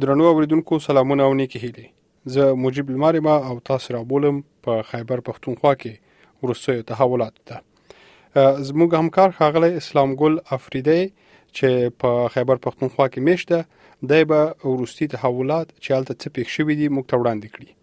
درنو اوریدونکو سلامونه او نیکی هیلی زه مجیب لمر ما او تاسو را بولم په خیبر پښتونخوا کې ورسوي تحولات ده زموږ همکار خاغلی اسلام ګل افریدی چې په خیبر پښتونخوا کې میشته دی به ورستي تحولات چې الته څه پیښ شوی دي موږ ته وړاندې کړي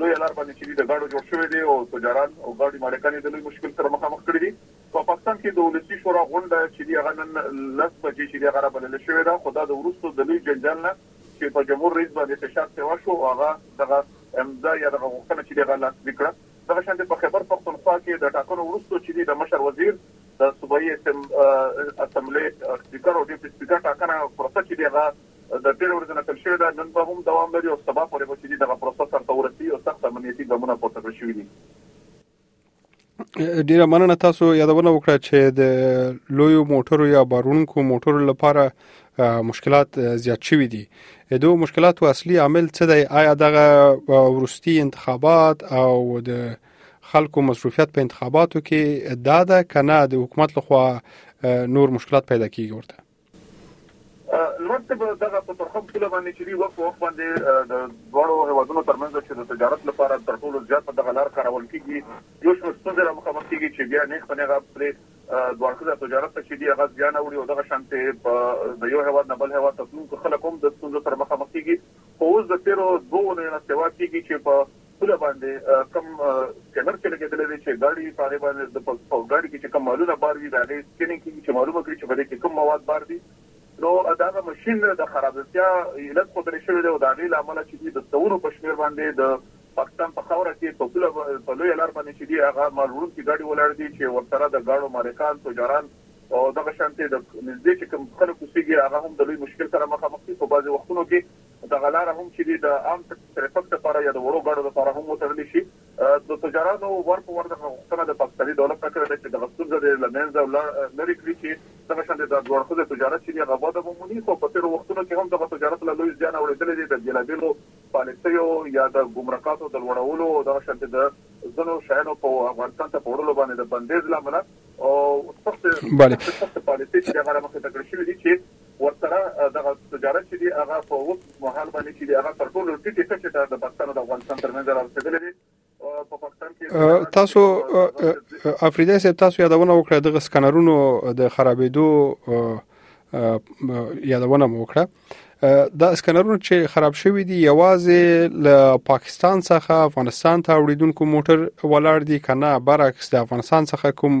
لویه لار باندې چې د ګاډو جوړ شوی دی او تجاران او ګاډي مالکان د لوی مشکل سره مخامخ کړي دي په پاکستان کې د ولسی شورا غونډه چې دی هغه نن لس بجې چې دی هغه را بلل شوې ده خو دا د وروسته د لوی جنجال نه چې په جمهور رئیس باندې فشار سیوا شو او هغه دغه امضا یا دغه غوښتنه چې دی هغه لاسلیک کړه دغه شان په خیبر پښتونخوا کې د ټاکنو وروسته چې دی د مشر وزیر د صوبایي اسمبلې سپیکر او ډیپټي سپیکر ټاکنه پروسه چې دی هغه د تېرې ورځې نه پیل شوې ده، نن به هم دوام لري او سبا پورې به چې دي دغه پروسه سر ته ورسي او سخت امنیتي ګامونه پورته کړل شوي دي. ډیره مننه تاسو یادونه وکړه چې د لویو موټرو یا بارونکو موټرو لپاره مشکلات زیات شوي دي د دوه مشکلاتو اصلي عامل څه دی آیا دغه ورستي انتخابات او د خلکو مصروفیت په انتخاباتو کې دا ده کنه د حکومت لخوا نور مشکلات پیدا کیږي ورته لوړ صیب دغه په ترخه پوله باندې چې دی وخت وخت باندې د دواړو هیوادونو ترمنځ چې د تجارت لپاره تر ټولو زیات دغه لار کارول کیږي یو شمېر ستونزې را مخامخ کیږي چې بیا نه خپنه غاپلې دواړه تجارت ته چې دی هغه زیان اوړي او دغه شانته په د یو هیواد نه بل هیواد ته تلونکو خلک هم د ستونزو سره مخامخ کیږي خو اوس د تیرو دوه نه سیوا کیږي چې په پوله باندې کوم سکېنر چې لګېدلی دی چې ګاډي په هغې باندې د په ګاډي کې چې کوم مالونه بار وي د هغې سکېننګ کېږي چې معلومه کړي چې په دې کې کوم مواد بار دي نو د هغه ماشین د خرابتیا علت ښودل شوی دی او د هغې له امله چې دي د سوونو په شمېر باندې د پاکستان په خاوره کې په پوله په لویه لار باندې چې دي هغه مال وړونکي ګاډي ولاړ دي چې ورسره د ګاډو مالکان تجاران او دغه شانتې د نږدې چې کوم خلک اوسېږي هغه هم د لوی مشکل سره مخامخ دي په بعضې وختونو کې دغه لاره هم چې د عام ترېفک لپاره یا د وړو ګاډو لپاره هم وتړل شي. د تجارانو ور په ور دغه غوښتنه د پاکستاني دولت نه کړې ده چې دغه ستونزه دې له مېنځه لرې کړي چې دغه شان دې دا دوه اړخیزه تجارت چې دې هغه وده وموني خو په تېرو وختونو کې هم دغه تجارت له لوی زیان اوړېدلې دې د بېلابېلو پالیسیو یا د ګمرکاتو د لوړولو او دغه شانتې د ځنو شیانو په افغانستان ته په وړلو باندې د بندېز له امله او سختې سختې پالیسۍ چې دې هغه رامخې ته کړې شوې دي چې ورسره دغه تجارت چې دی هغه په اوس مهال باندې چې دی هغه تر ټولو ټیټې کچې ته د پاکستان او د افغانستان ترمنځ را رسیدلې دی په پاکستان کې تاسو افریدی صاحب تاسو یادونه وکړه دغه سکانرونو د خرابېدو یادونه مو وکړه دا اسکنرونه چې خراب شوی دي یوازې له پاکستان څخه افغانستان ته وړیدونکو موټر ولاړ دي کنه برعکس د افغانستان څخه کوم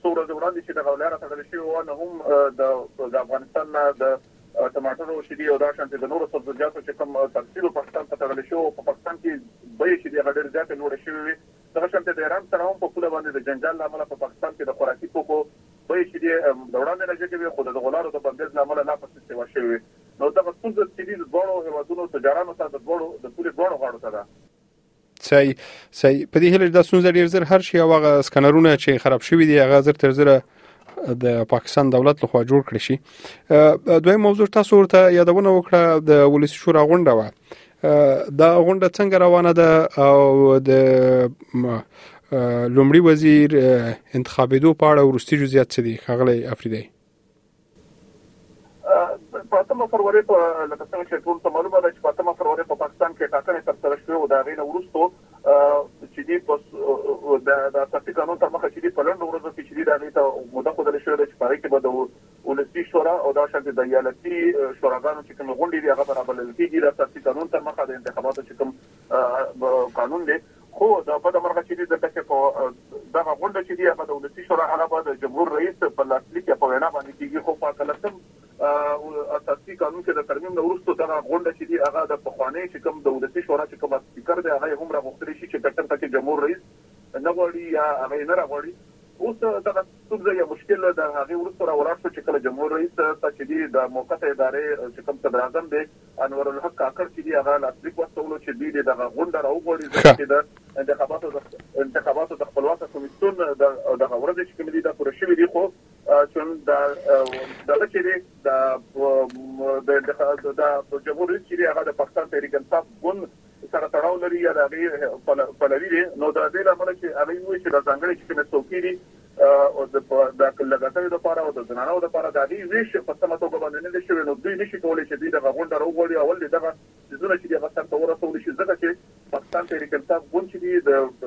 څو ورځې وړاندې چې دغه لاره تړل شوې وه نو هم د د افغانستان نه د ټماټر او شیدې او دا شانتي د نورو سبزیجاتو چې کوم تفصیل پاکستان ته تړل شو په پاکستان کې بیې چې دغه ډېر زیات لوړ شوی وي دغه شانتي د ایران سره هم په پوله باندې د جنجال لامل په پاکستان کې د خوراکي توکو بیې چې د وړاندې نه جګوي خو د غولارو د بندیز لامل لا پسې سیوا شوی نو دغه ستونزه چې دي د دوړو هیوادونو تجارانو ته د دوړو د پوله دوړو غاړو ته ده صحیح صحیح په دې هله دا ستونزه ډیر زر هر شي او هغه سکنرونه چې خراب شوی دی هغه زر تر زره د پاکستان دولت لخوا جوړ کړی شي دوی موضوع تاسو ورته یادونه وکړه د ولسی شورا غونډه و دا غونډه څنګه روانه ده او د لومړي وزیر انتخابېدو په اړه ورستي جزئیات څه دي خغلی افریدي په اتمه فروری په لکه څنګه چې ټول ته معلومه ده چې په اتمه فروری په پاکستان کې ټاکنې تر سره شوې او دا غینه ورستو چې دی په د د اساسي قانون تر مخه چې دی په لند ورځو کې چې دی دا غیته موده خو دل شوې ده چې پاره کې به د ولسی شورا او دا شانتي د یالتی شوراګانو چې کوم غونډې دی هغه برابر لکېږي د اساسي قانون تر مخه د انتخاباتو چې کوم قانون دی خو د بده مرغه چې دي ځکه چې په دغه غونډه چې دي هغه د ولسي شورا هغه به د جمهور رئیس په لاسلیک یا په وینا باندې کیږي خو په اتلسم اساسي قانون کې د ترمیم نه وروسته دغه غونډه چې دي هغه د پخواني چې کوم د ولسي شورا چې کوم سپیکر دی هغه یې هم راغوښتلی شي چې که چېرته چې جمهور رئیس نه غواړي یا هغه یې نه راغواړي اوس دغه ستونزه یا مشکل د هغې وروسته راولاړ شو چې کله جمهور رئیس ته چې دي د موقته ادارې چې کوم صدراعظم دی انورالحق کاکړ چې دي هغه لاسلیک واستولو چې دوی دې دغه غونډه راوغواړي ځکه چې د انتخاباتو د انتخاباتو د خپلواکه کمیسیون د دغه ورځې چې کوم دي دا پوره شوې دي خو چون دا دغه چې دي دا د انتخاب د جمهور رئیس چې هغه د پاکستان تحریک انصاف ګوند سره تړاو لري یا د هغه پلوي دي نو د دې لامل چې هغه وایي چې د ځانګړي چې کومه څوکۍ دي او د لږکیو لپاره او د زنانو لپاره د هغې ویش په سمه توګه باندې نه دی شوی نو دوی نشي کولای چې دوی دغه غونډه راوغواړي اول دې دغه څیزونه چې دي هغه سرته ورسول شي ځکه چې پاکستان تحریک انصاف ګوند چې دي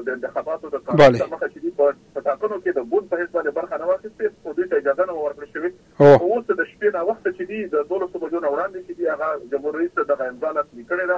د انتخاباتو د قانون تر مخه چې دي په ټاکنو کې د ګوند په حیث باندې برخه نه وه اخیستې او دوی ته اجازه نه وه ورکړل شوې خو اوس د شپې ناوخته چې دي د دولسو بجو نه وړاندې چې دي هغه جمهور رئیس ته دغه امضا لاسلیک کړې ده.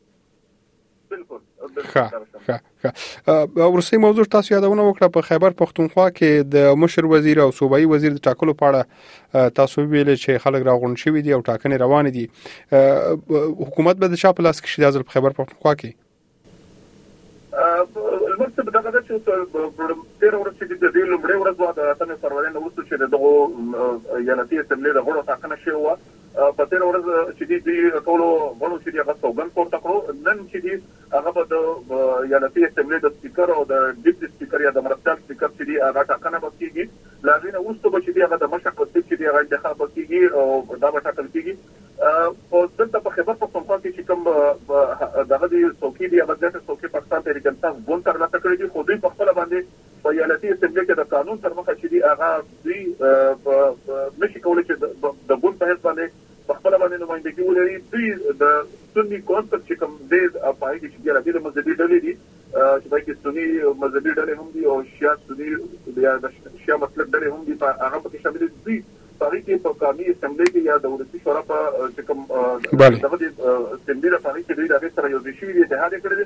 ښه ښه ښه ورسې موضوع تاسو یادونه وکړه په خیبر پښتونخوا کې د مشر وزیر او صوبایي وزیر د ټاکلو په اړه تاسو ویل چې خلک راغونډ شوي دي او ټاکنې روان دي حکومت به د شاپ لاس کې شي د ځل په خیبر پښتونخوا کې لمرته په دغه چې تیر ورځ چې د دې لومړی ورځ و د اتمې فروری نو وروسته چې دغه یانتي اسمبلی د غړو ټاکنه شوې و په تېره ورځ چې دي دوی ټولو غړو چې دي هغه سوګند پورته کړو، نن چې دي هغه به د ایالتي اسمبلې د سپیکر او د ډیپټي سپیکر یا د مرستیال سپیکر چې دي هغه ټاکنه به کیږي، له هغې نه وروسته به چې دي هغه د مشر په څیر چې دي هغه انتخاب به کیږي او دا به ټاکل کیږي په دلته په خیبر پښتونخوا کې چې کوم دغه دي څوکي دي هغه زیاتې څوکې پاکستان تحریک انصاف ګوند ترلاسه کړې دي خو دوی په خپله باندې په ایالتي اسمبلې کې د قانون تر مخه چې دي هغه دوی په نه شي کولی چې د ګوند په حیث باندې په خپله باندې نمایندګي ولري. دوی د سني کونسل چې کوم دی په هغې کې چې بېلابېلې مذهبي ډلې دي چې په هغې کې سني مذهبي ډلې هم دي او شیعه سني یا د شیعه مسلک ډلې هم دي په هغه پکې شاملې دي دوی په هغې کې په قامي اسمبلې کې یا د ولسي شورا په چې کوم دغه دې اسمبلي ده په هغې کې دوی د هغې سره یو ځای شوي دي، اتحاد یې کړی دی.